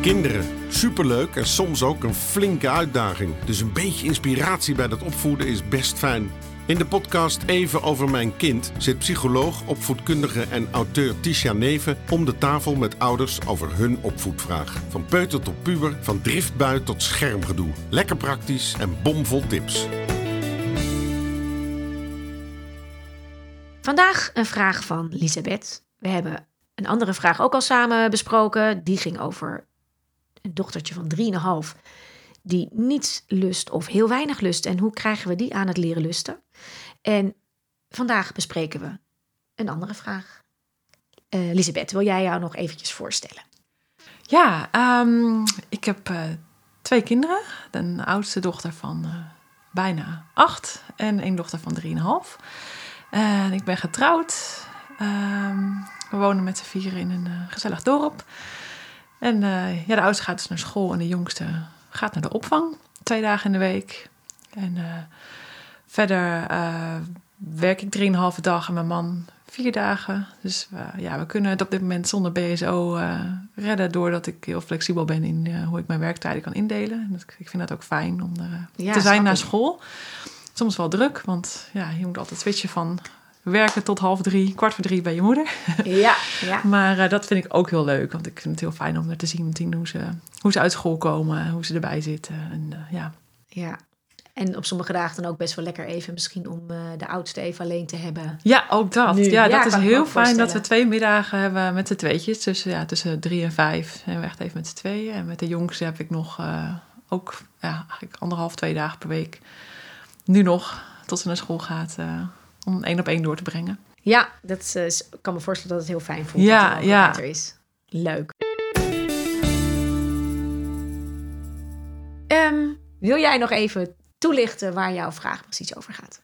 Kinderen, superleuk en soms ook een flinke uitdaging. Dus een beetje inspiratie bij dat opvoeden is best fijn. In de podcast Even over mijn kind zit psycholoog, opvoedkundige en auteur Tisha Neven om de tafel met ouders over hun opvoedvraag. Van peuter tot puber, van driftbui tot schermgedoe. Lekker praktisch en bomvol tips. Vandaag een vraag van Lisabeth. We hebben een andere vraag ook al samen besproken. Die ging over een dochtertje van 3,5 die niets lust of heel weinig lust. En hoe krijgen we die aan het leren lusten? En vandaag bespreken we een andere vraag. Uh, Lisabeth, wil jij jou nog eventjes voorstellen? Ja, ehm, ik heb uh, twee kinderen. Een oudste dochter van uh, bijna acht en een dochter van 3,5. En ik ben getrouwd. Ehm, we wonen met z'n vieren in een gezellig dorp. En ja, de oudste gaat dus naar school en de jongste gaat naar de opvang. Twee dagen in de week. En verder werk ik drieënhalve dag en mijn man vier dagen. Dus ja, we kunnen het op dit moment zonder BSO redden... doordat ik heel flexibel ben in hoe ik mijn werktijden kan indelen. Dus ik vind dat ook fijn om er ja, te zijn na school. Soms wel druk, want ja, je moet altijd switchen van werken tot half drie, kwart voor drie bij je moeder. Ja, ja. maar uh, dat vind ik ook heel leuk, want ik vind het heel fijn om er te zien, zien hoe, ze, hoe ze uit school komen, hoe ze erbij zitten. En, ja. ja, en op sommige dagen dan ook best wel lekker even misschien om uh, de oudste even alleen te hebben. Ja, ook dat. Ja, ja, dat is heel fijn dat we twee middagen hebben met de tweetjes. Tussen, ja, tussen drie en vijf zijn we echt even met z'n tweeën. En met de jongste heb ik nog uh, ook ja, eigenlijk anderhalf, twee dagen per week. Nu nog, tot ze naar school gaat, uh, om één op één door te brengen. Ja, dat is, ik kan me voorstellen dat het heel fijn voelt ja, dat ja. er is. Leuk. Um, wil jij nog even toelichten waar jouw vraag precies over gaat?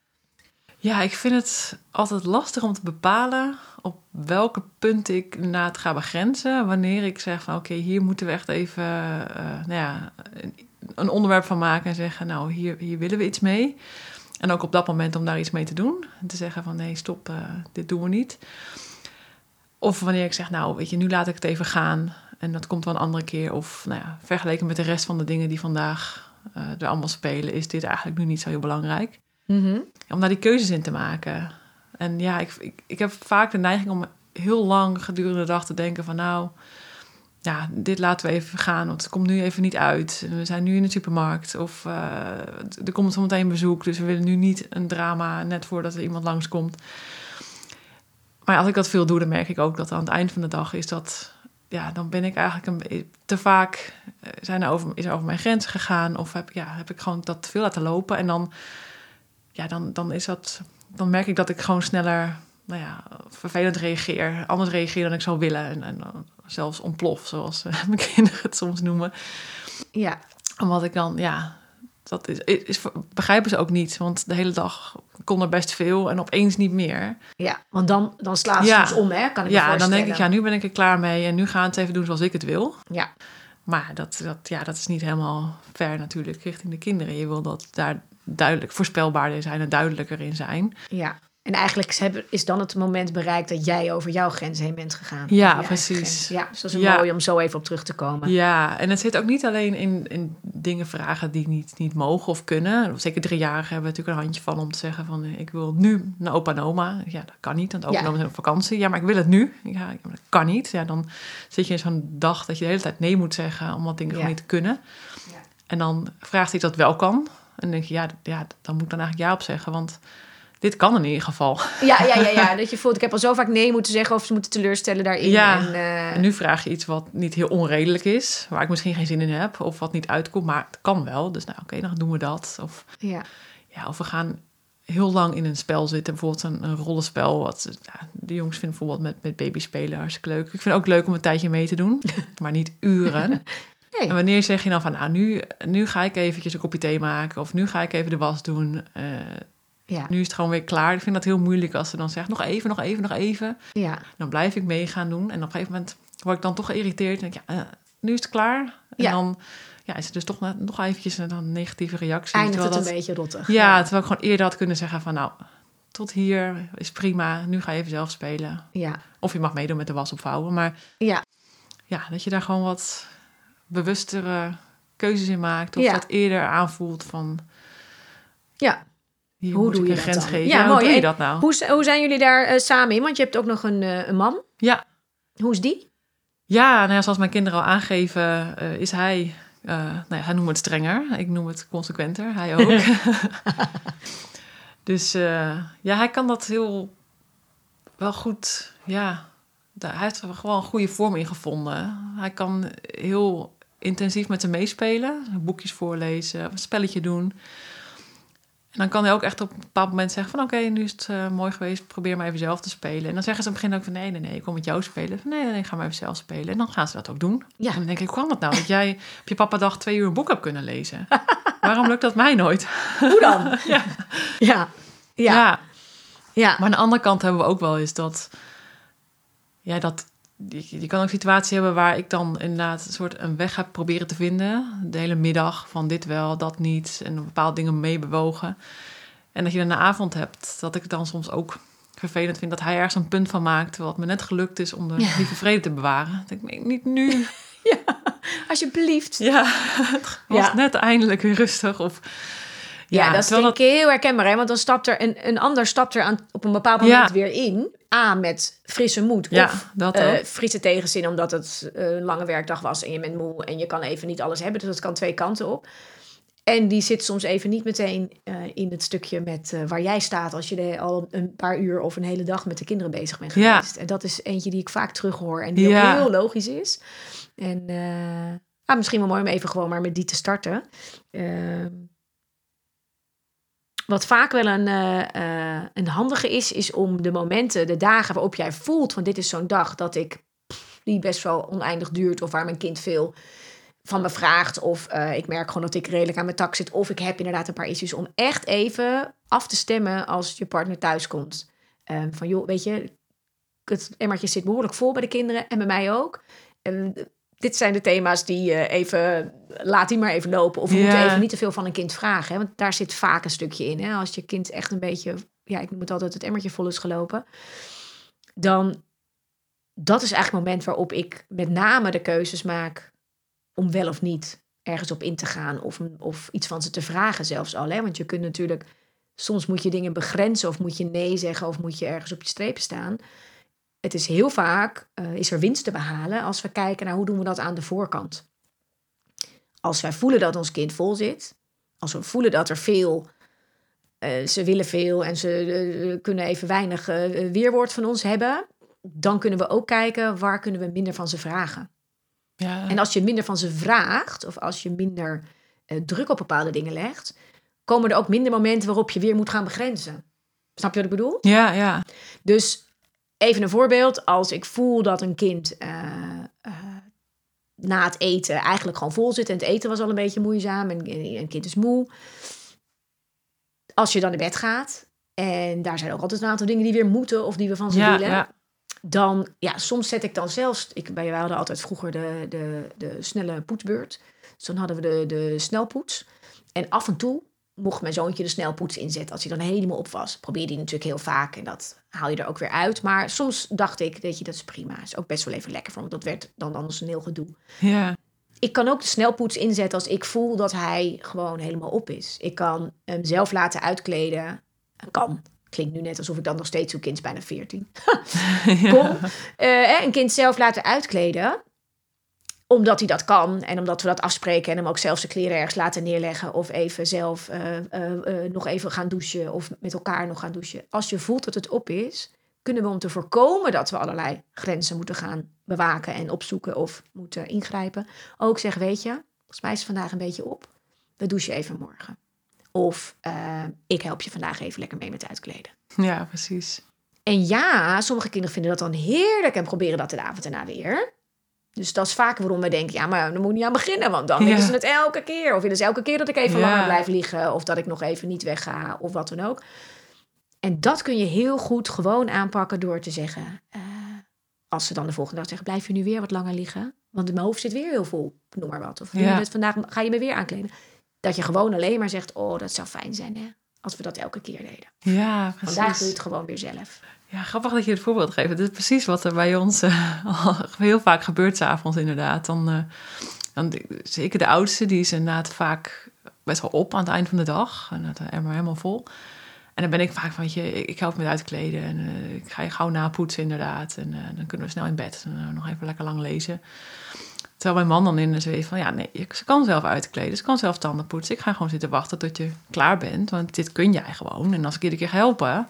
Ja, ik vind het altijd lastig om te bepalen op welke punten ik na het ga begrenzen. Wanneer ik zeg van oké, hier moeten we echt even uh, nou ja, een onderwerp van maken en zeggen, nou, hier, hier willen we iets mee. En ook op dat moment om daar iets mee te doen. En te zeggen van nee, stop, uh, dit doen we niet. Of wanneer ik zeg, nou, weet je, nu laat ik het even gaan. En dat komt wel een andere keer. Of nou ja, vergeleken met de rest van de dingen die vandaag uh, er allemaal spelen, is dit eigenlijk nu niet zo heel belangrijk. Mhm. Om daar die keuzes in te maken. En ja, ik, ik, ik heb vaak de neiging om heel lang gedurende de dag te denken van nou, ja, dit laten we even gaan, want het komt nu even niet uit. We zijn nu in de supermarkt of uh, er komt zometeen bezoek, dus we willen nu niet een drama net voordat er iemand langskomt. Maar als ik dat veel doe, dan merk ik ook dat aan het eind van de dag is dat ja, dan ben ik eigenlijk een, te vaak eh, zijn er over, is er over mijn grenzen gegaan. Of heb, ja, heb ik gewoon dat te veel laten lopen. En dan, ja, dan, dan, is dat, dan merk ik dat ik gewoon sneller nou ja, vervelend reageer. Anders reageer dan ik zou willen. En, en zelfs ontplof, zoals uh, mijn kinderen het soms noemen. Ja. Omdat ik dan, ja, dat is, is, begrijpen ze ook niet. Want de hele dag kon er best veel en opeens niet meer. Ja, want dan, dan slaat ze ja. om, hè? Kan ik ja, dan denk ik, ja, nu ben ik er klaar mee en nu gaan we het even doen zoals ik het wil. Ja. Maar dat, dat, ja, dat is niet helemaal ver natuurlijk richting de kinderen. Je wil dat daar duidelijk voorspelbaarder zijn en duidelijker in zijn. Ja. En eigenlijk is dan het moment bereikt dat jij over jouw grens heen bent gegaan. Ja, precies. Ja, dus dat is ja. mooi om zo even op terug te komen. Ja, en het zit ook niet alleen in, in dingen vragen die niet, niet mogen of kunnen. Zeker driejarigen hebben natuurlijk een handje van om te zeggen van... ik wil nu naar opa en oma. Ja, dat kan niet, want opa en oma zijn op vakantie. Ja, maar ik wil het nu. Ja, dat kan niet. Ja, dan zit je in zo'n dag dat je de hele tijd nee moet zeggen... omdat dingen gewoon niet te kunnen. En dan vraagt hij dat wel kan. En dan denk je, ja, ja, dan moet ik dan eigenlijk ja op zeggen, want dit kan in ieder geval. Ja, ja, ja, ja, dat je voelt, ik heb al zo vaak nee moeten zeggen of ze moeten teleurstellen daarin. Ja, en, uh... en nu vraag je iets wat niet heel onredelijk is, waar ik misschien geen zin in heb of wat niet uitkomt, maar het kan wel. Dus nou, oké, dan doen we dat. Of, ja. Ja, of we gaan heel lang in een spel zitten, bijvoorbeeld een, een rollenspel. Wat ja, de jongens vinden bijvoorbeeld met, met babyspelen hartstikke leuk. Ik vind het ook leuk om een tijdje mee te doen, maar niet uren. Nee. En wanneer zeg je dan van, nou, nu, nu ga ik eventjes een kopje thee maken... of nu ga ik even de was doen... Uh, ja. Nu is het gewoon weer klaar. Ik vind dat heel moeilijk als ze dan zegt: nog even, nog even, nog even. Ja. Dan blijf ik mee gaan doen. En op een gegeven moment word ik dan toch geïrriteerd. En denk ja, uh, nu is het klaar. En dan ja, is het dus toch nog eventjes een negatieve reactie. Eindigt het dat, een beetje rottig. Ja, terwijl ik gewoon eerder had kunnen zeggen van... nou, tot hier is prima. Nu ga je even zelf spelen. Ja. Of je mag meedoen met de was opvouwen. Maar ja, ja dat je daar gewoon wat bewustere keuzes in maakt. Of Ja. dat eerder aanvoelt van... Ja. Hier Hoe doe je een dat grens dan? geven. Ja, Ja, hoe doe je dat nou? Hoe, hoe zijn jullie daar eh, samen in? Want je hebt ook nog een, eh, een man. Ja, Hoe is die? Ja, nou ja, zoals mijn kinderen al aangeven, eh, is hij, nou ja, hij noemt het strenger. Ik noem het consequenter, hij ook. dus ja, hij kan dat heel wel goed, ja, hij heeft er gewoon een goede vorm in gevonden. Hij kan heel intensief met ze meespelen, boekjes voorlezen, een spelletje doen. En dan kan hij ook echt op een bepaald moment zeggen van... oké, nu is het eh, mooi geweest, probeer maar even zelf te spelen. En dan zeggen ze aan het begin ook van... nee, nee, nee, ik kom met jou spelen. Van, nee, nee, nee, ga maar even zelf spelen. En dan gaan ze dat ook doen. Ja. En dan denk ik, hoe kan dat nou? Dat jij op je papa dag twee uur een boek hebt kunnen lezen. Waarom lukt dat mij nooit? Hoe dan? ja. ja. Ja. ja. Maar aan de andere kant hebben we ook wel eens dat... Ja, dat... Je, je kan ook situaties hebben waar ik dan inderdaad een soort een weg heb proberen te vinden. De hele middag van dit wel, dat niet. En bepaalde dingen meebewogen. En dat je dan een avond hebt, dat ik het dan soms ook vervelend vind dat hij ergens een punt van maakt. Wat me net gelukt is om de Ja. lieve vrede te bewaren. Denk ik, niet nu. Alsjeblieft. Ja, het was Ja. net eindelijk weer rustig. Of, Ja, dat is denk ik heel herkenbaar. Hè? Want dan stapt er een, een ander stapt er aan, op een bepaald moment Ja. weer in. A, met frisse moed. Ja, of dat ook. frisse tegenzin omdat het eh, een lange werkdag was. En je bent moe en je kan even niet alles hebben. Dus dat kan twee kanten op. En die zit soms even niet meteen eh, in het stukje met waar jij staat... als je de, al een paar uur of een hele dag met de kinderen bezig bent Ja. geweest. En dat is eentje die ik vaak terughoor en die Ja. ook heel logisch is. En eh, ah, misschien wel mooi om even gewoon maar met die te starten. Wat vaak wel een, eh, eh, een handige is, is om de momenten, de dagen waarop jij voelt van dit is zo'n dag dat ik die best wel oneindig duurt of waar mijn kind veel van me vraagt of eh, ik merk gewoon dat ik redelijk aan mijn tak zit of ik heb inderdaad een paar issues om echt even af te stemmen als je partner thuis komt. Ehm, van joh, weet je, het emmertje zit behoorlijk vol bij de kinderen en bij mij ook. Dit zijn de thema's die je even, laat die maar even lopen. Of we Ja. moeten even niet te veel van een kind vragen. Hè? Want daar zit vaak een stukje in. Hè? Als je kind echt een beetje, ja, ik noem het altijd het emmertje vol is gelopen. Dan, dat is eigenlijk het moment waarop ik met name de keuzes maak om wel of niet ergens op in te gaan. Of, of iets van ze te vragen zelfs al. Hè? Want je kunt natuurlijk, soms moet je dingen begrenzen of moet je nee zeggen of moet je ergens op je strepen staan het is heel vaak, eh, is er winst te behalen als we kijken naar hoe doen we dat aan de voorkant. Als wij voelen dat ons kind vol zit, als we voelen dat er veel, eh, ze willen veel en ze eh, kunnen even weinig weerwoord van ons hebben, dan kunnen we ook kijken waar kunnen we minder van ze vragen. Ja. En als je minder van ze vraagt, of als je minder druk op bepaalde dingen legt, komen er ook minder momenten waarop je weer moet gaan begrenzen. Snap je wat ik bedoel? ja, ja. Dus even een voorbeeld. Als ik voel dat een kind eh, eh, na het eten eigenlijk gewoon vol zit... en het eten was al een beetje moeizaam en en een kind is moe. Als je dan naar bed gaat... en daar zijn ook altijd een aantal dingen die weer moeten... of die we van ze Ja, willen... ja. dan, ja, soms zet ik dan zelfs... Ik, wij hadden altijd vroeger de, de, de snelle poetsbeurt. Dus dan hadden we de, de snelpoets. En af en toe mocht mijn zoontje de snelpoets inzetten als hij dan helemaal op was. Probeerde hij natuurlijk heel vaak en dat haal je er ook weer uit. Maar soms dacht ik, weet je, dat is prima. Is ook best wel even lekker voor hem. Dat werd dan anders een heel gedoe. ja. Ik kan ook de snelpoets inzetten als ik voel dat hij gewoon helemaal op is. Ik kan hem zelf laten uitkleden. Kan. Klinkt nu net alsof ik dan nog steeds zo'n kind is bijna 14. Kom. Eh, een kind zelf laten uitkleden omdat hij dat kan en omdat we dat afspreken en hem ook zelf zijn kleren ergens laten neerleggen of even zelf eh, eh, eh, nog even gaan douchen of met elkaar nog gaan douchen. Als je voelt dat het op is, kunnen we om te voorkomen dat we allerlei grenzen moeten gaan bewaken en opzoeken of moeten ingrijpen, ook zeggen, weet je, volgens mij is het vandaag een beetje op. We douchen even morgen. Of ik help je vandaag even lekker mee met uitkleden. Ja, precies. En ja, sommige kinderen vinden dat dan heerlijk en proberen dat de avond erna weer. Dus dat is vaak waarom we denken, ja, maar dan moet ik niet aan beginnen, want dan Ja. willen ze het elke keer. Of willen ze elke keer dat ik even Ja. langer blijf liggen, of dat ik nog even niet wegga, of wat dan ook. En dat kun je heel goed gewoon aanpakken door te zeggen, eh, als ze dan de volgende dag zeggen, blijf je nu weer wat langer liggen? Want mijn hoofd zit weer heel vol, noem maar wat. Of Ja. vandaag ga je me weer aankleden. Dat je gewoon alleen maar zegt, oh, dat zou fijn zijn, hè, als we dat elke keer deden. Ja, Vandaag doe je precies. het gewoon weer zelf. Ja, grappig dat je het voorbeeld geeft. Dit is precies wat er bij ons eh, al heel vaak gebeurt s'avonds inderdaad. Dan, eh, dan, zeker de oudste, die is inderdaad vaak best wel op aan het eind van de dag. En het emmer helemaal vol. En dan ben ik vaak van, je, ik help met uitkleden. En uh, ik ga je gauw napoetsen inderdaad. En dan kunnen we snel in bed. En nog even lekker lang lezen. Terwijl mijn man dan in de zweet van, ja nee, ze kan zelf uitkleden. Ze kan zelf tanden poetsen. Ik ga gewoon zitten wachten tot je klaar bent. Want dit kun jij gewoon. En als ik iedere keer helpen,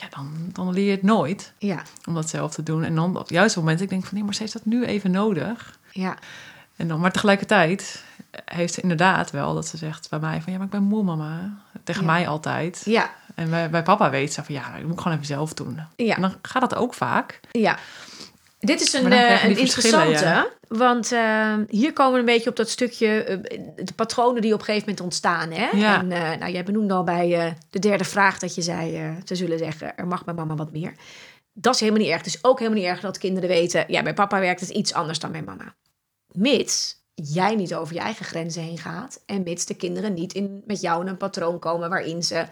ja, dan, dan leer je het nooit. Ja. Om dat zelf te doen. En dan op het juiste moment, ik denk van, nee, maar ze heeft dat nu even nodig. Ja. En dan, maar tegelijkertijd heeft ze inderdaad wel dat ze zegt bij mij van... ja, maar ik ben moe, mama. Tegen Ja. mij altijd. Ja. En bij, bij papa weet ze van... ja, ik moet gewoon even zelf doen. Ja. En dan gaat dat ook vaak. Ja. Dit is een, eh, een interessante, want eh, hier komen we een beetje op dat stukje, eh, de patronen die op een gegeven moment ontstaan. Hè? Ja. En nou, jij benoemde al bij de derde vraag dat je zei, ze zullen zeggen, er mag bij mama wat meer. Dat is helemaal niet erg. Het is ook helemaal niet erg dat kinderen weten, ja, bij papa werkt het iets anders dan bij mama. Mits jij niet over je eigen grenzen heen gaat en mits de kinderen niet in, met jou in een patroon komen waarin ze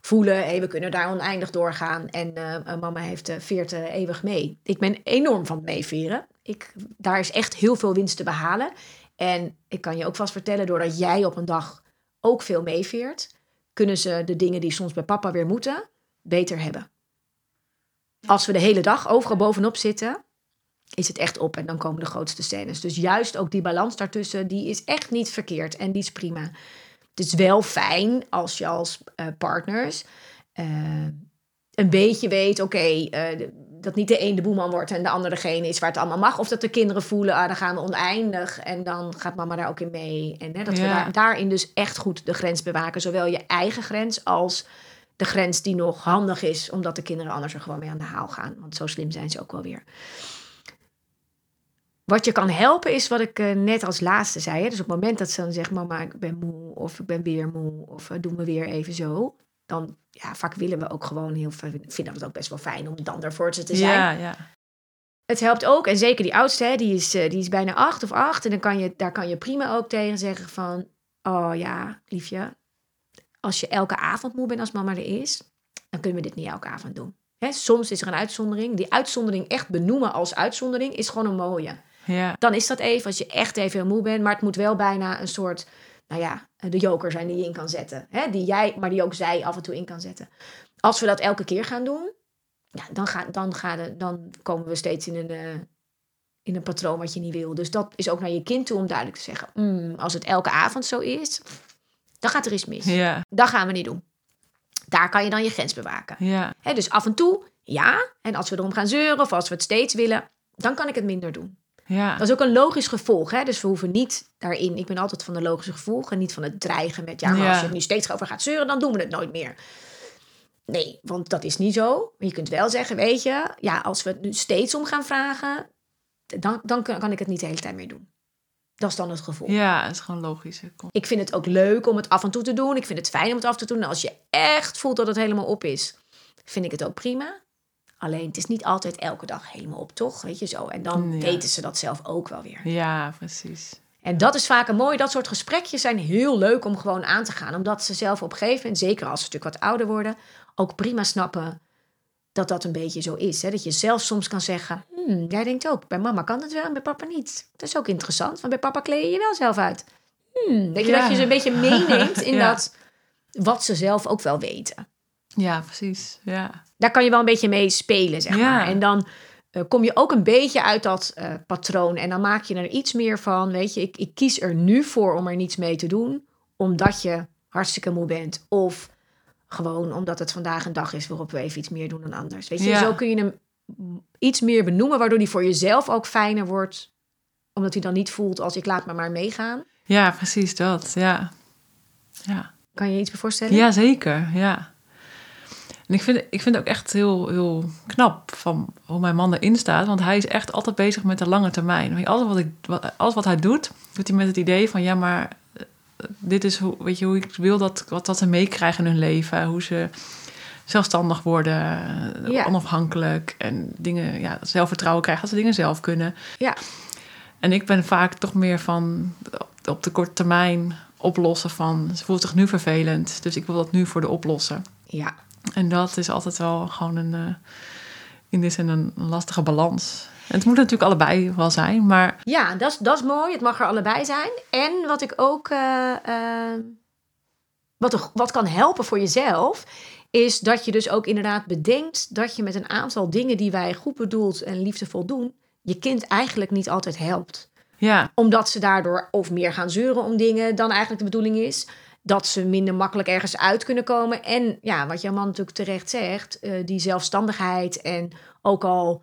voelen, hey, we kunnen daar oneindig doorgaan en eh, mama heeft eh, veert eeuwig mee. Ik ben enorm van meeveren. Ik, daar is echt heel veel winst te behalen. En ik kan je ook vast vertellen, doordat jij op een dag ook veel meeveert, kunnen ze de dingen die soms bij papa weer moeten, beter hebben. Als we de hele dag overal bovenop zitten, is het echt op en dan komen de grootste scènes. Dus juist ook die balans daartussen, die is echt niet verkeerd en die is prima. Het is wel fijn als je als eh, partners eh, een beetje weet, oké, eh, dat niet de een de boeman wordt en de ander degene is waar het allemaal mag. Of dat de kinderen voelen, ah, dan gaan we oneindig en dan gaat mama daar ook in mee. En hè, dat we daar, daarin dus echt goed de grens bewaken. Zowel je eigen grens als de grens die nog handig is, omdat de kinderen anders er gewoon mee aan de haal gaan. Want zo slim zijn ze ook wel weer. Wat je kan helpen is wat ik eh, net als laatste zei. Hè? Dus op het moment dat ze dan zegt, mama, ik ben moe, of ik ben weer moe, of uh, doe me weer even zo. Dan, ja, vaak willen we ook gewoon heel veel, vinden we het ook best wel fijn om dan voor ze te zijn. Ja, ja. Het helpt ook, en zeker die oudste, hè, die, is, eh, die is bijna acht of acht. En dan kan je, daar kan je prima ook tegen zeggen van... Oh ja, liefje, als je elke avond moe bent als mama er is... dan kunnen we dit niet elke avond doen. Hè, soms is er een uitzondering. Die uitzondering echt benoemen als uitzondering is gewoon een mooie. Ja. Dan is dat even als je echt even heel moe bent. Maar het moet wel bijna een soort, nou ja, de joker zijn die je in kan zetten. Hè? Die jij, maar die ook zij af en toe in kan zetten. Als we dat elke keer gaan doen, ja, dan, ga, dan, ga de, dan komen we steeds in een, eh, in een patroon wat je niet wil. Dus dat is ook naar je kind toe om duidelijk te zeggen. "Mm, als het elke avond zo is, dan gaat er iets mis. Ja, Dat gaan we niet doen. Daar kan je dan je grens bewaken. ja, dus af en toe, ja. En als we erom gaan zeuren of als we het steeds willen, dan kan ik het minder doen. Ja. Dat is ook een logisch gevolg. Hè? Dus we hoeven niet daarin. Ik ben altijd van de logische gevolgen, niet van het dreigen met. Ja, maar Ja. als je het nu steeds over gaat zeuren, dan doen we het nooit meer. Nee, want dat is niet zo. Je kunt wel zeggen, weet je, ja, als we het nu steeds om gaan vragen, dan, dan kan ik het niet de hele tijd meer doen. Dat is dan het gevolg. Ja, het is gewoon logisch. Ik vind het ook leuk om het af en toe te doen. Ik vind het fijn om het af te doen. En als je echt voelt dat het helemaal op is, vind ik het ook prima. Alleen het is niet altijd elke dag helemaal op, toch? Weet je zo. En dan Ja. weten ze dat zelf ook wel weer. Ja, precies. En dat is vaak een mooi. Dat soort gesprekjes zijn heel leuk om gewoon aan te gaan. Omdat ze zelf op een gegeven moment, zeker als ze natuurlijk wat ouder worden, ook prima snappen dat dat een beetje zo is. Hè? Dat je zelf soms kan zeggen, hmm, jij denkt ook, bij mama kan het wel en bij papa niet. Dat is ook interessant, want bij papa kleed je je wel zelf uit. Hmm, weet je, Ja. dat je ze een beetje meeneemt in Ja. dat wat ze zelf ook wel weten. Ja, precies. Ja, Daar kan je wel een beetje mee spelen, zeg Ja. maar. En dan eh, kom je ook een beetje uit dat eh, patroon. En dan maak je er iets meer van. Weet je, ik, ik kies er nu voor om er niets mee te doen. Omdat je hartstikke moe bent. Of gewoon omdat het vandaag een dag is waarop we even iets meer doen dan anders. Weet je, Ja. zo kun je hem iets meer benoemen. Waardoor die voor jezelf ook fijner wordt. Omdat hij dan niet voelt als ik laat me maar meegaan. ja precies dat. Ja. Ja. Kan je je iets bij voorstellen? Ja, zeker. Ja. En ik vind, ik vind het ook echt heel, heel knap van hoe mijn man erin staat. Want hij is echt altijd bezig met de lange termijn. Alles wat, ik, alles wat hij doet, doet hij met het idee van... ja, maar eh, dit is hoe, weet je, hoe ik wil dat, wat dat ze meekrijgen in hun leven. Hoe ze zelfstandig worden, Ja. onafhankelijk. En dingen, ja, zelfvertrouwen krijgen, dat ze dingen zelf kunnen. Ja. En ik ben vaak toch meer van op de korte termijn oplossen van... ze voelt zich nu vervelend, dus ik wil dat nu voor de oplossen. Ja. En dat is altijd wel gewoon een, eh, in die zin een lastige balans. En het moet natuurlijk allebei wel zijn, maar Ja, dat is, dat is mooi. Het mag er allebei zijn. En wat ik ook. eh, eh, wat, wat kan helpen voor jezelf. Is dat je dus ook inderdaad bedenkt dat je met een aantal dingen die wij goed bedoeld en liefdevol doen. je kind eigenlijk niet altijd helpt. ja, Omdat ze daardoor of meer gaan zeuren om dingen dan eigenlijk de bedoeling is. Dat ze minder makkelijk ergens uit kunnen komen. En ja, wat jouw man natuurlijk terecht zegt, eh, die zelfstandigheid. En ook al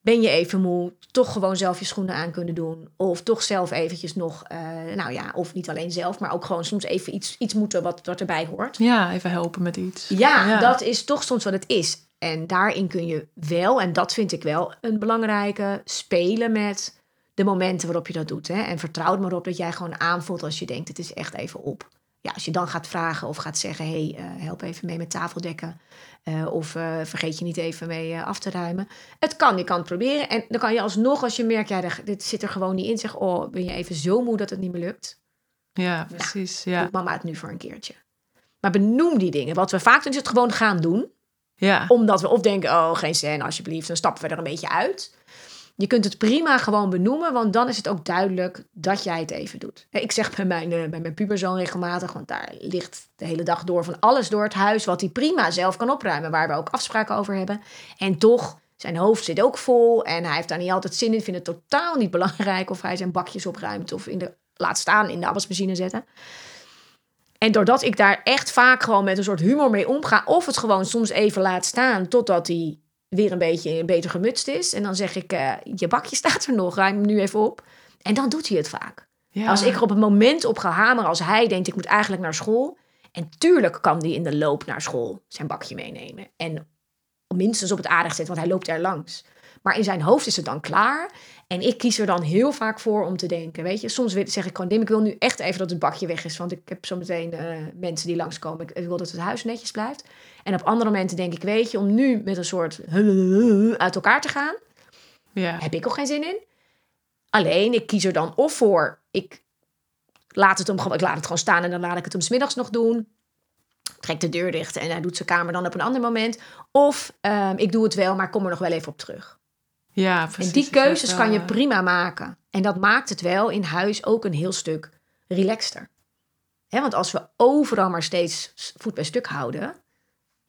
ben je even moe, toch gewoon zelf je schoenen aan kunnen doen. Of toch zelf eventjes nog, eh, nou ja, of niet alleen zelf, maar ook gewoon soms even iets, iets moeten wat, wat erbij hoort. ja, even helpen met iets. Ja, dat is toch soms wat het is. En daarin kun je wel, en dat vind ik wel een belangrijke, spelen met de momenten waarop je dat doet. Hè? En vertrouw er maar op dat jij gewoon aanvoelt als je denkt, het is echt even op. Ja, als je dan gaat vragen of gaat zeggen, hey, eh, help even mee met tafeldekken. eh, of eh, vergeet je niet even mee af te ruimen. Het kan, je kan het proberen. En dan kan je alsnog, als je merkt, ja, dit zit er gewoon niet in. Zeg, oh, ben je even zo moe dat het niet meer lukt. Ja, precies. Ja. Doet mama het nu voor een keertje. Maar benoem die dingen. Wat we vaak doen, is het gewoon gaan doen Ja. omdat we of denken, oh, geen scène alsjeblieft. Dan stappen we er een beetje uit. Je kunt het prima gewoon benoemen, want dan is het ook duidelijk dat jij het even doet. Ik zeg bij mijn, eh, bij mijn puberzoon regelmatig, want daar ligt de hele dag door van alles door het huis wat hij prima zelf kan opruimen, waar we ook afspraken over hebben. En toch, zijn hoofd zit ook vol en hij heeft daar niet altijd zin in, vindt het totaal niet belangrijk of hij zijn bakjes opruimt of in de, laat staan in de afwasmachine zetten. En doordat ik daar echt vaak gewoon met een soort humor mee omga, of het gewoon soms even laat staan totdat hij weer een beetje beter gemutst is. En dan zeg ik, eh, je bakje staat er nog, ruim hem nu even op. En dan doet hij het vaak. ja. Als ik er op het moment op ga hameren, als hij denkt, ik moet eigenlijk naar school. En tuurlijk kan hij in de loop naar school zijn bakje meenemen. En minstens op het aardig zetten, want hij loopt er langs. Maar in zijn hoofd is het dan klaar. En ik kies er dan heel vaak voor om te denken. Weet je, soms zeg ik gewoon: Dim, ik wil nu echt even dat het bakje weg is. Want ik heb zo meteen eh, mensen die langskomen. Ik, ik wil dat het huis netjes blijft. En op andere momenten denk ik: Weet je, om nu met een soort uit elkaar te gaan, ja. heb ik ook geen zin in. Alleen, ik kies er dan of voor: ik laat het, hem, gewoon- ik laat het gewoon staan en dan laat ik het hem 's middags nog doen. Trek de deur dicht en hij doet zijn kamer dan op een ander moment. Of ehm, ik doe het wel, maar kom er nog wel even op terug. Ja, precies. En die keuzes kan je wel, prima maken. En dat maakt het wel in huis ook een heel stuk relaxter. Want als we overal maar steeds voet bij stuk houden,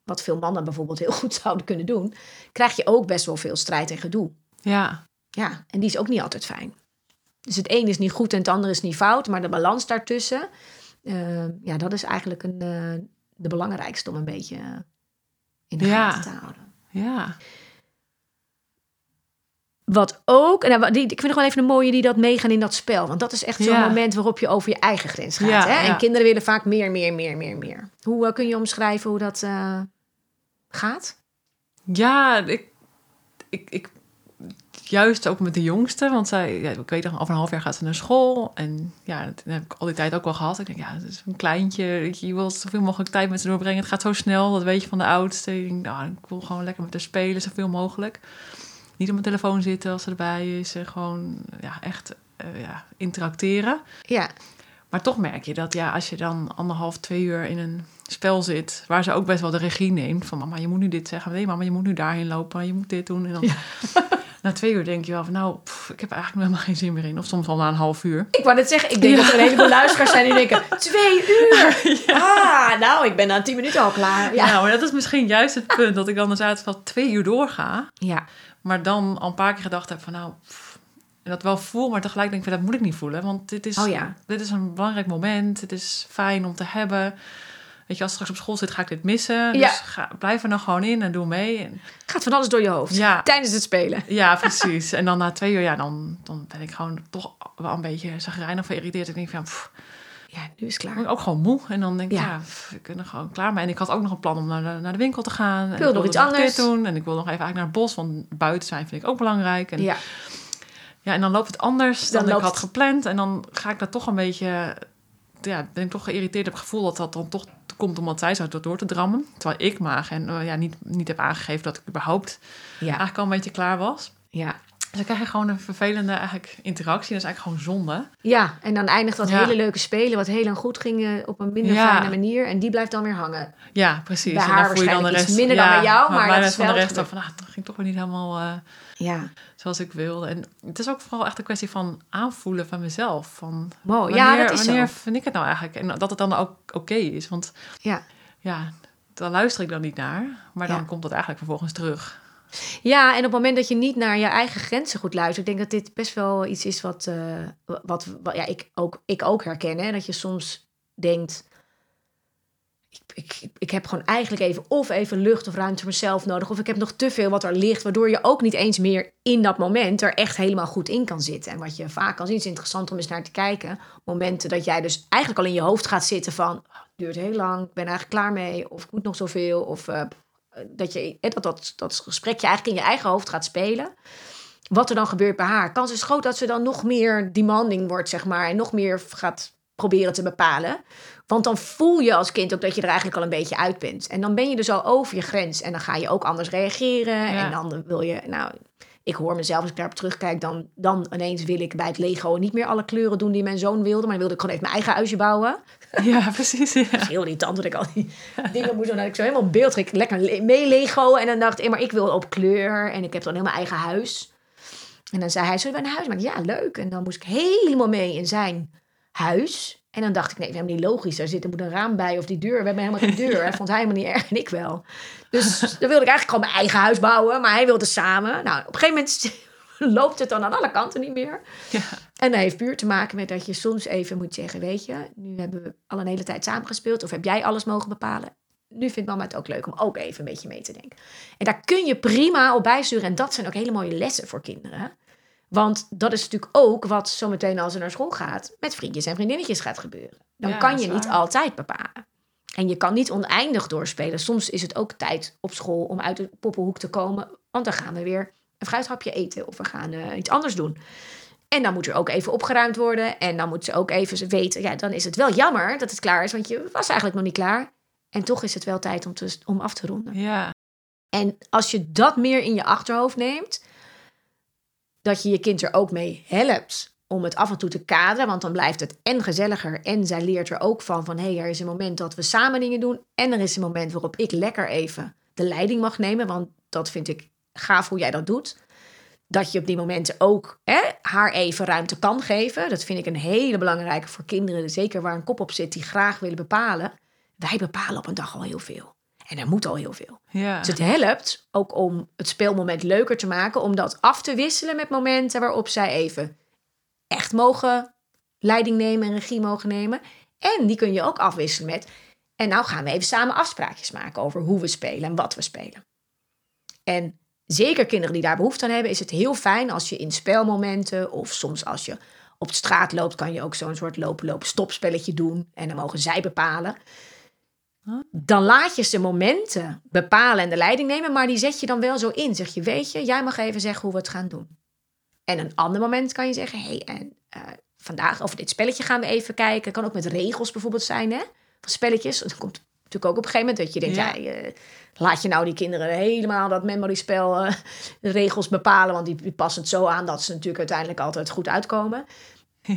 wat veel mannen bijvoorbeeld heel goed zouden kunnen doen, krijg je ook best wel veel strijd en gedoe. Ja, Ja, en die is ook niet altijd fijn. Dus het een is niet goed en het andere is niet fout, maar de balans daartussen, eh, ja, dat is eigenlijk een, eh, de belangrijkste om een beetje eh, in de Ja. gaten te houden. ja. Wat ook, en nou, die, ik vind nog wel even een mooie die dat meegaan in dat spel. Want dat is echt zo'n Ja. moment waarop je over je eigen grens gaat. Ja, hè? En kinderen willen vaak meer, meer, meer, meer, meer. Hoe eh, kun je omschrijven hoe dat eh, gaat? Ja, ik, ik, ik, juist ook met de jongste, want zij, ja, ik weet nog, over een half jaar gaat ze naar school. En ja, dat heb ik al die tijd ook wel gehad. Ik denk, ja, het is een kleintje, je wil zoveel mogelijk tijd met ze doorbrengen. Het gaat zo snel, dat weet je van de oudste. Ik denk, nou, ik wil gewoon lekker met haar spelen, zoveel mogelijk. Niet op mijn telefoon zitten als ze erbij is. En gewoon, ja, echt eh, ja, interacteren. Ja, Maar toch merk je dat ja, als je dan anderhalf, twee uur in een spel zit, waar ze ook best wel de regie neemt, van mama, je moet nu dit zeggen, nee mama, je moet nu daarheen lopen, je moet dit doen. En dan na twee uur denk je wel van nou, pff, ik heb eigenlijk helemaal geen zin meer in. Of soms al na een half uur. ik wou net zeggen, ik denk dat er een heleboel luisteraars zijn die denken, twee uur! Ah, nou, ik ben na tien minuten al klaar. Ja, Ja, maar dat is misschien juist het punt dat ik dan inderdaad wel twee uur doorga, ja. Maar dan al een paar keer gedacht heb van nou, pff, en dat wel voel, maar tegelijk denk ik van dat moet ik niet voelen, want dit is, Oh ja. dit is een belangrijk moment, het is fijn om te hebben. Weet je, als straks op school zit, ga ik dit missen. Dus ga, blijf er nog gewoon in en doe mee. En, Gaat van alles door je hoofd Ja. tijdens het spelen. Ja, precies. En dan na twee uur, ja, dan, dan ben ik gewoon toch wel een beetje zagrijnig of geïrriteerd. Ik denk van, pff, Ja, nu is het ik klaar. ben ook gewoon moe. En dan denk ik, Ja. ja, pff, ik ben er gewoon klaar mee. En ik had ook nog een plan om naar de, naar de winkel te gaan. En wil ik nog iets anders. doen. En ik wil nog even eigenlijk naar het bos, want buiten zijn vind ik ook belangrijk. En, ja. Ja, en dan loopt het anders dan, Dan ik had gepland. En dan ga ik daar toch een beetje, ja, ben ik toch geïrriteerd. Heb het gevoel dat dat dan toch komt omdat zij zou door te drammen. Terwijl ik maar en, ja, niet, niet heb aangegeven dat ik überhaupt ja, eigenlijk al een beetje klaar was. ja. Dus dan krijg je gewoon een vervelende eigenlijk interactie. Dat is eigenlijk gewoon zonde. Ja, en dan eindigt dat Ja. hele leuke spelen, wat heel lang goed ging, eh, op een minder Ja. fijne manier. En die blijft dan weer hangen. Ja, precies. Bij en haar dan voel je dan de rest. minder dan bij jou, maar bij dat is van de wel rest dan van, ah, dat ging toch weer niet helemaal eh, Ja, zoals ik wilde. En het is ook vooral echt een kwestie van aanvoelen van mezelf. Van wanneer, ja, dat is wanneer zo. vind ik het nou eigenlijk? En dat het dan ook oké is. Want Ja. ja, daar luister ik dan niet naar. Maar dan komt dat eigenlijk vervolgens terug. Ja, en op het moment dat je niet naar je eigen grenzen goed luistert, ik denk dat dit best wel iets is wat, eh, wat, ja, ik, ook, ik ook herken. Dat je soms denkt, ik, ik, ik heb gewoon eigenlijk even of even lucht of ruimte voor mezelf nodig, of ik heb nog te veel wat er ligt, waardoor je ook niet eens meer in dat moment er echt helemaal goed in kan zitten. En wat je vaak kan zien, is interessant om eens naar te kijken. Momenten dat jij dus eigenlijk al in je hoofd gaat zitten van, "Oh, het duurt heel lang, ik ben eigenlijk klaar mee, of ik moet nog zoveel, of eh, dat je eh, dat, dat, dat gesprekje eigenlijk in je eigen hoofd gaat spelen. Wat er dan gebeurt bij haar. Kans is groot dat ze dan nog meer demanding wordt, zeg maar. En nog meer gaat proberen te bepalen. Want dan voel je als kind ook dat je er eigenlijk al een beetje uit bent. En dan ben je dus al over je grens. En dan ga je ook anders reageren. Ja. En dan wil je, nou, ik hoor mezelf als ik daarop terugkijk, dan, dan ineens wil ik bij het Lego niet meer alle kleuren doen die mijn zoon wilde. Maar dan wilde ik gewoon even mijn eigen huisje bouwen. Ja, precies. Ja. Heel irritant dat ik al die dingen moest doen. Dat ik zo helemaal beeld ging, lekker le- mee Lego. En dan dacht ik, maar ik wil op kleur. En ik heb dan helemaal eigen huis. En dan zei hij, zullen we een huis maken? Ja, leuk. En dan moest ik helemaal mee in zijn huis. En dan dacht ik, nee, dat is helemaal niet logisch. Daar zit er moet een raam bij of die deur. We hebben helemaal geen deur. Hij vond hij helemaal niet erg en ik wel. Dus dan wilde ik eigenlijk gewoon mijn eigen huis bouwen. Maar hij wilde samen. Nou, op een gegeven moment loopt het dan aan alle kanten niet meer. Ja. En dat heeft puur te maken met dat je soms even moet zeggen: Weet je, nu hebben we al een hele tijd samengespeeld. Of heb jij alles mogen bepalen? Nu vindt mama het ook leuk om ook even een beetje mee te denken. En daar kun je prima op bijsturen. En dat zijn ook hele mooie lessen voor kinderen. Want dat is natuurlijk ook wat zometeen als ze naar school gaat... met vriendjes en vriendinnetjes gaat gebeuren. Dan Ja, kan je niet altijd bepalen. En je kan niet oneindig doorspelen. Soms is het ook tijd op school om uit de poppenhoek te komen. Want dan gaan we weer een fruithapje eten of we gaan eh, iets anders doen. En dan moet er ook even opgeruimd worden. En dan moet ze ook even weten, ja, dan is het wel jammer dat het klaar is. Want je was eigenlijk nog niet klaar. En toch is het wel tijd om, te, om af te ronden. Ja. En als je dat meer in je achterhoofd neemt, dat je je kind er ook mee helpt om het af en toe te kaderen, want dan blijft het en gezelliger en zij leert er ook van van hé, hey, er is een moment dat we samen dingen doen en er is een moment waarop ik lekker even de leiding mag nemen, want dat vind ik gaaf hoe jij dat doet. Dat je op die momenten ook hè, haar even ruimte kan geven. Dat vind ik een hele belangrijke voor kinderen. Zeker waar een kop op zit die graag willen bepalen. Wij bepalen op een dag al heel veel. En er moet al heel veel. Ja. Dus het helpt ook om het speelmoment leuker te maken, om dat af te wisselen met momenten waarop zij even echt mogen leiding nemen en regie mogen nemen. En die kun je ook afwisselen met. En nou gaan we even samen afspraakjes maken over hoe we spelen en wat we spelen. En zeker kinderen die daar behoefte aan hebben, is het heel fijn als je in spelmomenten of soms als je op straat loopt, kan je ook zo'n soort lopen-lopen-stopspelletje doen. En dan mogen zij bepalen dan laat je ze momenten bepalen en de leiding nemen, maar die zet je dan wel zo in. Zeg je, weet je, jij mag even zeggen hoe we het gaan doen. En een ander moment kan je zeggen, hé, hey, en eh, vandaag over dit spelletje gaan we even kijken. Kan ook met regels bijvoorbeeld zijn, hè? Van spelletjes. Dat komt natuurlijk ook op een gegeven moment dat je denkt, ja, Ja. eh, laat je nou die kinderen helemaal dat memory spel eh, de regels bepalen, want die, die passen het zo aan dat ze natuurlijk uiteindelijk altijd goed uitkomen.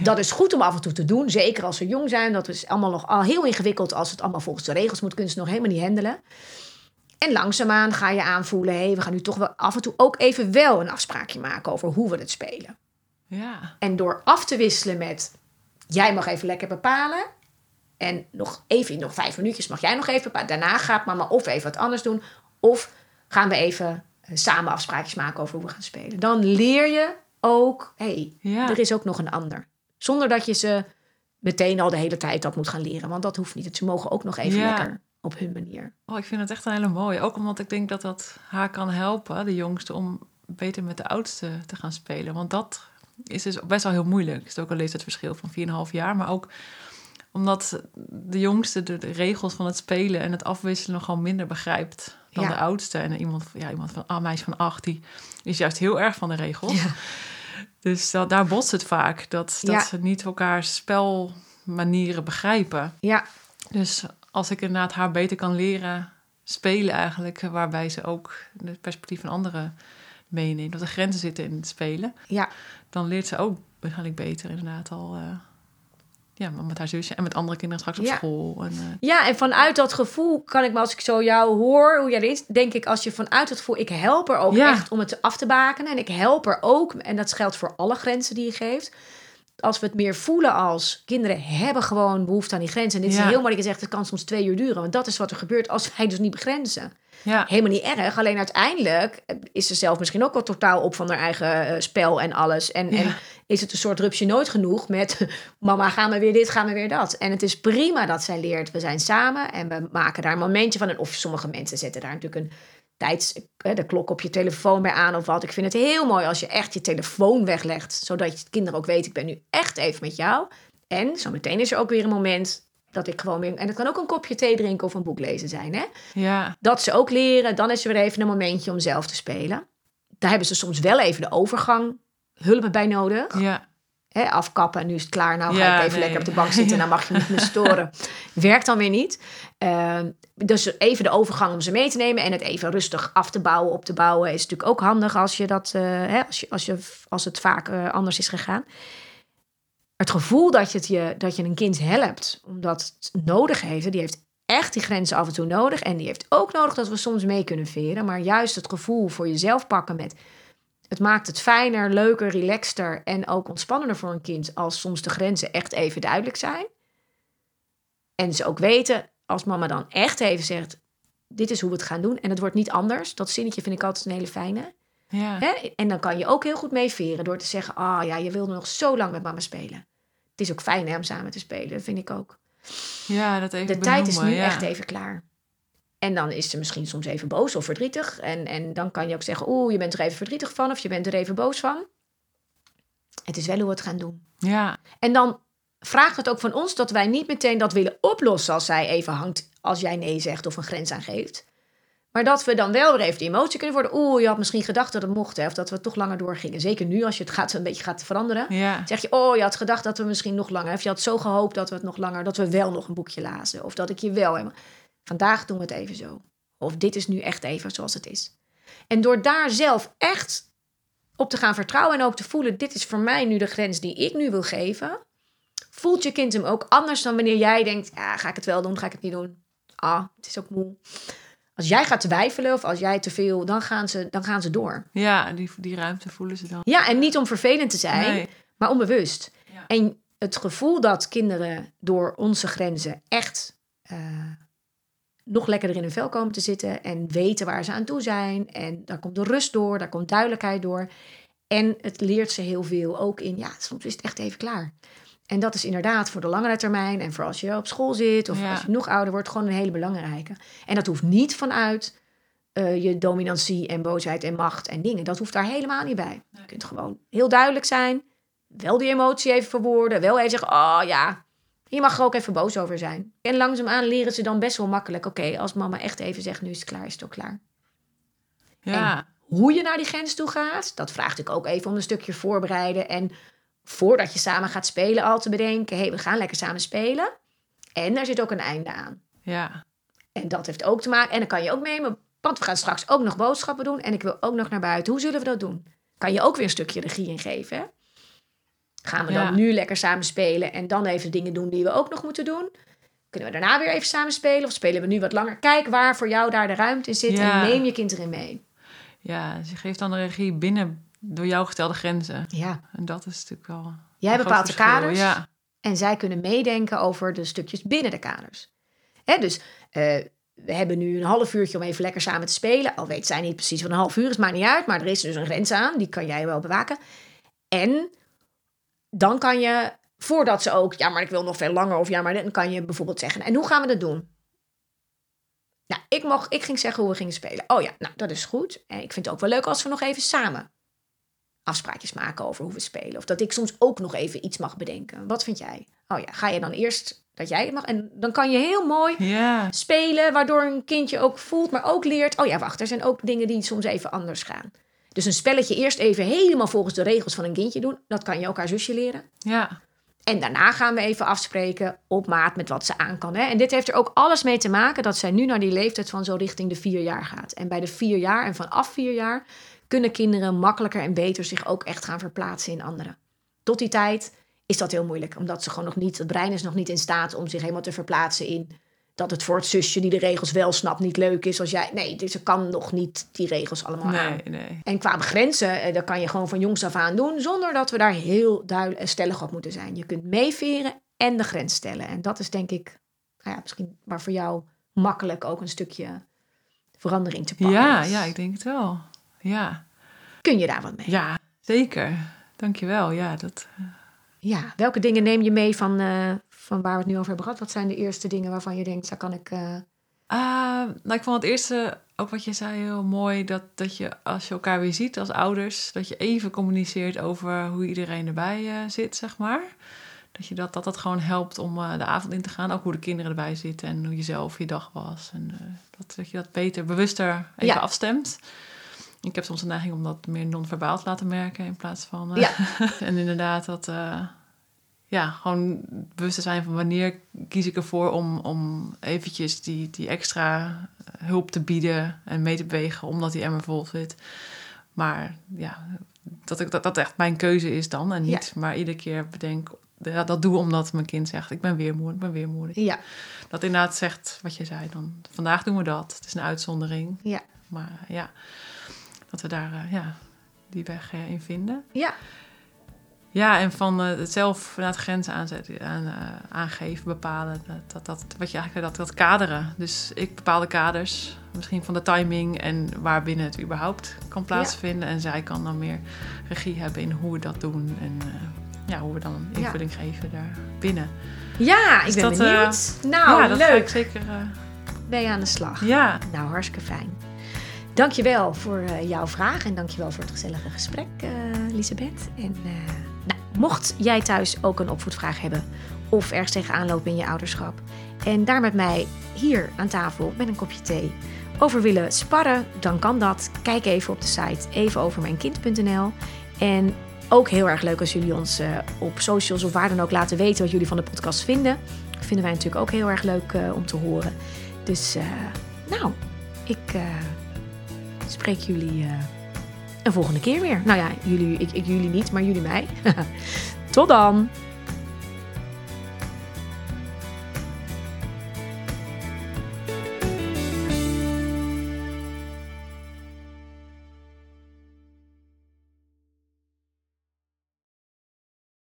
Dat is goed om af en toe te doen, zeker als ze jong zijn. Dat is allemaal nog al heel ingewikkeld als het allemaal volgens de regels moet. Kunnen ze nog helemaal niet handelen. En langzaamaan ga je aanvoelen, hé, we gaan nu toch wel af en toe ook even wel een afspraakje maken over hoe we het spelen. Ja. En door af te wisselen met, jij mag even lekker bepalen. En nog even, nog vijf minuutjes mag jij nog even bepalen. Daarna gaat mama of even wat anders doen. Of gaan we even eh, samen afspraakjes maken over hoe we gaan spelen. Dan leer je ook, hé, hey, Ja. er is ook nog een ander. Zonder dat je ze meteen al de hele tijd dat moet gaan leren. Want dat hoeft niet. Ze mogen ook nog even Ja. lekker op hun manier. Oh, ik vind het echt een hele mooie. Ook omdat ik denk dat dat haar kan helpen, de jongste, om beter met de oudste te gaan spelen. Want dat is dus best wel heel moeilijk. Het is ook een leeftijdsverschil van 4,5 jaar. Maar ook omdat de jongste de, regels van het spelen en het afwisselen gewoon minder begrijpt dan Ja. de oudste. En iemand, ja, iemand van, ah, meisje van acht, die is juist heel erg van de regels. Dus dat, daar botst het vaak. Dat, dat Ja. ze niet elkaars spelmanieren begrijpen. Ja, Dus als ik inderdaad haar beter kan leren spelen eigenlijk, waarbij ze ook het perspectief van andere meeneemt, of de grenzen zitten in het spelen, Ja, dan leert ze ook waarschijnlijk beter inderdaad al. eh, ja, met haar zusje en met andere kinderen straks op Ja. school. En, eh, Ja, en vanuit dat gevoel kan ik me, als ik zo jou hoor, hoe jij dit is, denk ik, als je vanuit het gevoel, ik help er ook Ja. echt om het af te bakenen. En ik help er ook, en dat geldt voor alle grenzen die je geeft. Als we het meer voelen als kinderen hebben gewoon behoefte aan die grenzen. En dit is heel mooi dat je zegt, het kan soms twee uur duren. Want dat is wat er gebeurt als wij dus niet begrenzen. ja, Helemaal niet erg. Alleen uiteindelijk is ze zelf misschien ook wel totaal op van haar eigen eh, spel en alles. En, Ja. en is het een soort rupsje nooit genoeg met... mama, gaan we weer dit, gaan we weer dat. En het is prima dat zij leert, we zijn samen en we maken daar een momentje van. En of sommige mensen zetten daar natuurlijk een tijds... de klok op je telefoon bij aan of wat. Ik vind het heel mooi als je echt je telefoon weglegt. Zodat je kinderen ook weten, ik ben nu echt even met jou. En zometeen is er ook weer een moment dat ik gewoon weer... En het kan ook een kopje thee drinken of een boek lezen zijn, hè? ja, Dat ze ook leren. Dan is er weer even een momentje om zelf te spelen. Daar hebben ze soms wel even de overgang hulp bij nodig. ja, Hè, afkappen en nu is het klaar. Nou ga Ja, ik even nee. lekker op de bank zitten en dan mag je niet meer storen. Werkt dan weer niet. Ehm, dus even de overgang om ze mee te nemen en het even rustig af te bouwen, op te bouwen, is natuurlijk ook handig als, je dat, eh, hè, als, je, als, je, als het vaak eh, anders is gegaan. Het gevoel dat je, het je, dat je een kind helpt, omdat het nodig heeft, die heeft echt die grenzen af en toe nodig. En die heeft ook nodig dat we soms mee kunnen veren. Maar juist het gevoel voor jezelf pakken met het maakt het fijner, leuker, relaxter en ook ontspannender voor een kind als soms de grenzen echt even duidelijk zijn. En ze ook weten, als mama dan echt even zegt, dit is hoe we het gaan doen en het wordt niet anders. Dat zinnetje vind ik altijd een hele fijne. ja, Hè? En dan kan je ook heel goed mee veren door te zeggen, ah ja, je wilde nog zo lang met mama spelen. Het is ook fijn hè, om samen te spelen, vind ik ook. ja, dat even De tijd is nu ja. echt even klaar. En dan is ze misschien soms even boos of verdrietig. En, en dan kan je ook zeggen, oeh, je bent er even verdrietig van of je bent er even boos van. Het is wel hoe we het gaan doen. Ja, En dan vraagt het ook van ons dat wij niet meteen dat willen oplossen als zij even hangt, als jij nee zegt of een grens aangeeft. Maar dat we dan wel weer even die emotie kunnen worden. Oeh, je had misschien gedacht dat het mocht, hè, of dat we toch langer doorgingen. Zeker nu, als je het gaat, een beetje gaat veranderen. ja, Zeg je, oh, je had gedacht dat we misschien nog langer. Of je had zo gehoopt dat we het nog langer, dat we wel nog een boekje lazen. Of dat ik je wel helemaal. Vandaag doen we het even zo. Of dit is nu echt even zoals het is. En door daar zelf echt op te gaan vertrouwen en ook te voelen, dit is voor mij nu de grens die ik nu wil geven. Voelt je kind hem ook anders dan wanneer jij denkt, ja, ga ik het wel doen, ga ik het niet doen? Ah, het is ook moe. Als jij gaat twijfelen of als jij te veel, dan gaan ze, dan gaan ze door. ja die, die ruimte voelen ze dan. Ja, en niet om vervelend te zijn, Nee. maar onbewust. Ja. En het gevoel dat kinderen door onze grenzen echt eh, nog lekkerder in hun vel komen te zitten en weten waar ze aan toe zijn. En daar komt de rust door, daar komt duidelijkheid door. En het leert ze heel veel ook in, ja, soms is het echt even klaar. En dat is inderdaad voor de langere termijn en voor als je op school zit of Ja. als je nog ouder wordt, gewoon een hele belangrijke. En dat hoeft niet vanuit eh, je dominantie en boosheid en macht en dingen. Dat hoeft daar helemaal niet bij. Je kunt gewoon heel duidelijk zijn, wel die emotie even verwoorden, wel even zeggen, oh ja, je mag er ook even boos over zijn. En langzaamaan leren ze dan best wel makkelijk, oké, als mama echt even zegt, nu is het klaar, is het ook klaar. Ja, Hoe je naar die grens toe gaat, dat vraagt natuurlijk ook even om een stukje voorbereiden. En voordat je samen gaat spelen, al te bedenken: hé, hey, we gaan lekker samen spelen. En daar zit ook een einde aan. ja, En dat heeft ook te maken. En dan kan je ook mee, want we gaan straks ook nog boodschappen doen. En ik wil ook nog naar buiten. Hoe zullen we dat doen? Kan je ook weer een stukje regie in geven? Hè? Gaan we Ja. dan nu lekker samen spelen en dan even dingen doen die we ook nog moeten doen? Kunnen we daarna weer even samen spelen? Of spelen we nu wat langer? Kijk waar voor jou daar de ruimte in zit Ja. en neem je kind erin mee. ja, ze geeft dan de regie binnen door jou gestelde grenzen. Ja. En dat is natuurlijk wel. Jij bepaalt de kaders. Ja, En zij kunnen meedenken over de stukjes binnen de kaders. Hè, dus eh, we hebben nu een half uurtje om even lekker samen te spelen. Al weet zij niet precies wat een half uur is, maakt niet uit. Maar er is dus een grens aan, die kan jij wel bewaken. En dan kan je, voordat ze ook, ja, maar ik wil nog veel langer. Of ja, maar dan kan je bijvoorbeeld zeggen, en hoe gaan we dat doen? Nou, ik, mocht, ik ging zeggen hoe we gingen spelen. Oh ja, nou, dat is goed. En ik vind het ook wel leuk als we nog even samen afspraakjes maken over hoe we spelen. Of dat ik soms ook nog even iets mag bedenken. Wat vind jij? Oh ja, ga je dan eerst dat jij het mag? En dan kan je heel mooi spelen, waardoor een kindje ook voelt, maar ook leert. Oh ja, wacht, er zijn ook dingen die soms even anders gaan. Dus een spelletje eerst even helemaal volgens de regels van een kindje doen. Dat kan je ook haar zusje leren. ja, En daarna gaan we even afspreken op maat met wat ze aan kan. Hè? En dit heeft er ook alles mee te maken dat zij nu naar die leeftijd van zo richting de vier jaar gaat. En bij de vier jaar en vanaf vier jaar kunnen kinderen makkelijker en beter zich ook echt gaan verplaatsen in anderen. Tot die tijd is dat heel moeilijk, omdat ze gewoon nog niet, het brein is nog niet in staat om zich helemaal te verplaatsen in dat het voor het zusje die de regels wel snapt niet leuk is als jij. Nee, dus ze kan nog niet die regels allemaal aan. Nee. En qua grenzen, eh, dat kan je gewoon van jongs af aan doen, zonder dat we daar heel duidelijk en stellig op moeten zijn. Je kunt meeveren en de grens stellen. En dat is denk ik, nou ja, misschien waar voor jou makkelijk ook een stukje verandering te pakken Ja, is. ja, ik denk het wel. Ja, Kun je daar wat mee? ja zeker. Dankjewel. Ja, dat, Ja, welke dingen neem je mee van, eh, van waar we het nu over hebben gehad? Wat zijn de eerste dingen waarvan je denkt, daar kan ik... eh, Ah, nou, ik vond het eerste, ook wat je zei, heel mooi. Dat, dat je als je elkaar weer ziet als ouders, dat je even communiceert over hoe iedereen erbij eh, zit, zeg maar. Dat je dat, dat dat gewoon helpt om eh, de avond in te gaan. Ook hoe de kinderen erbij zitten en hoe je zelf je dag was. En dat, dat je dat beter, bewuster even Ja. afstemt. Ik heb soms de neiging om dat meer non-verbaal te laten merken in plaats van. Ja. en inderdaad, dat. Ja, gewoon bewust te zijn van wanneer kies ik ervoor om, om eventjes die, die extra eh, hulp te bieden en mee te bewegen, omdat die emmer vol zit. Maar ja, dat, ik, dat dat echt mijn keuze is dan en niet, maar iedere keer bedenk, ja, dat doe omdat mijn kind zegt, ik ben weer moe, ik ben weer moe. ja, Dat inderdaad zegt wat je zei dan, vandaag doen we dat. Het is een uitzondering, ja, maar ja, dat we daar eh, ja, die weg eh, in vinden. ja, Ja, en van eh, het zelf inderdaad grenzen aan, eh, aangeven, bepalen. Dat, dat, wat je eigenlijk dat, dat kaderen. Dus ik bepaal de kaders, misschien van de timing en waarbinnen het überhaupt kan plaatsvinden. En zij kan dan meer regie hebben in hoe we dat doen en eh, ja, hoe we dan Ja. invulling geven daar binnen. ja, ik Dus ben dat, benieuwd. nou, ja, dat ga leuk. ik zeker. Ben je aan de slag? ja, Nou, hartstikke fijn. Dankjewel voor jouw vraag en dankjewel voor het gezellige gesprek, Elisabeth. En mocht jij thuis ook een opvoedvraag hebben of ergens tegenaan lopen in je ouderschap en daar met mij hier aan tafel met een kopje thee over willen sparren, dan kan dat. Kijk even op de site evenovermijnkind.nl. En ook heel erg leuk als jullie ons eh, op socials of waar dan ook laten weten wat jullie van de podcast vinden. Dat vinden wij natuurlijk ook heel erg leuk eh, om te horen. Dus eh, nou, ik spreek jullie een volgende keer weer. Nou ja, jullie, ik, ik jullie niet, maar jullie mij. Tot dan!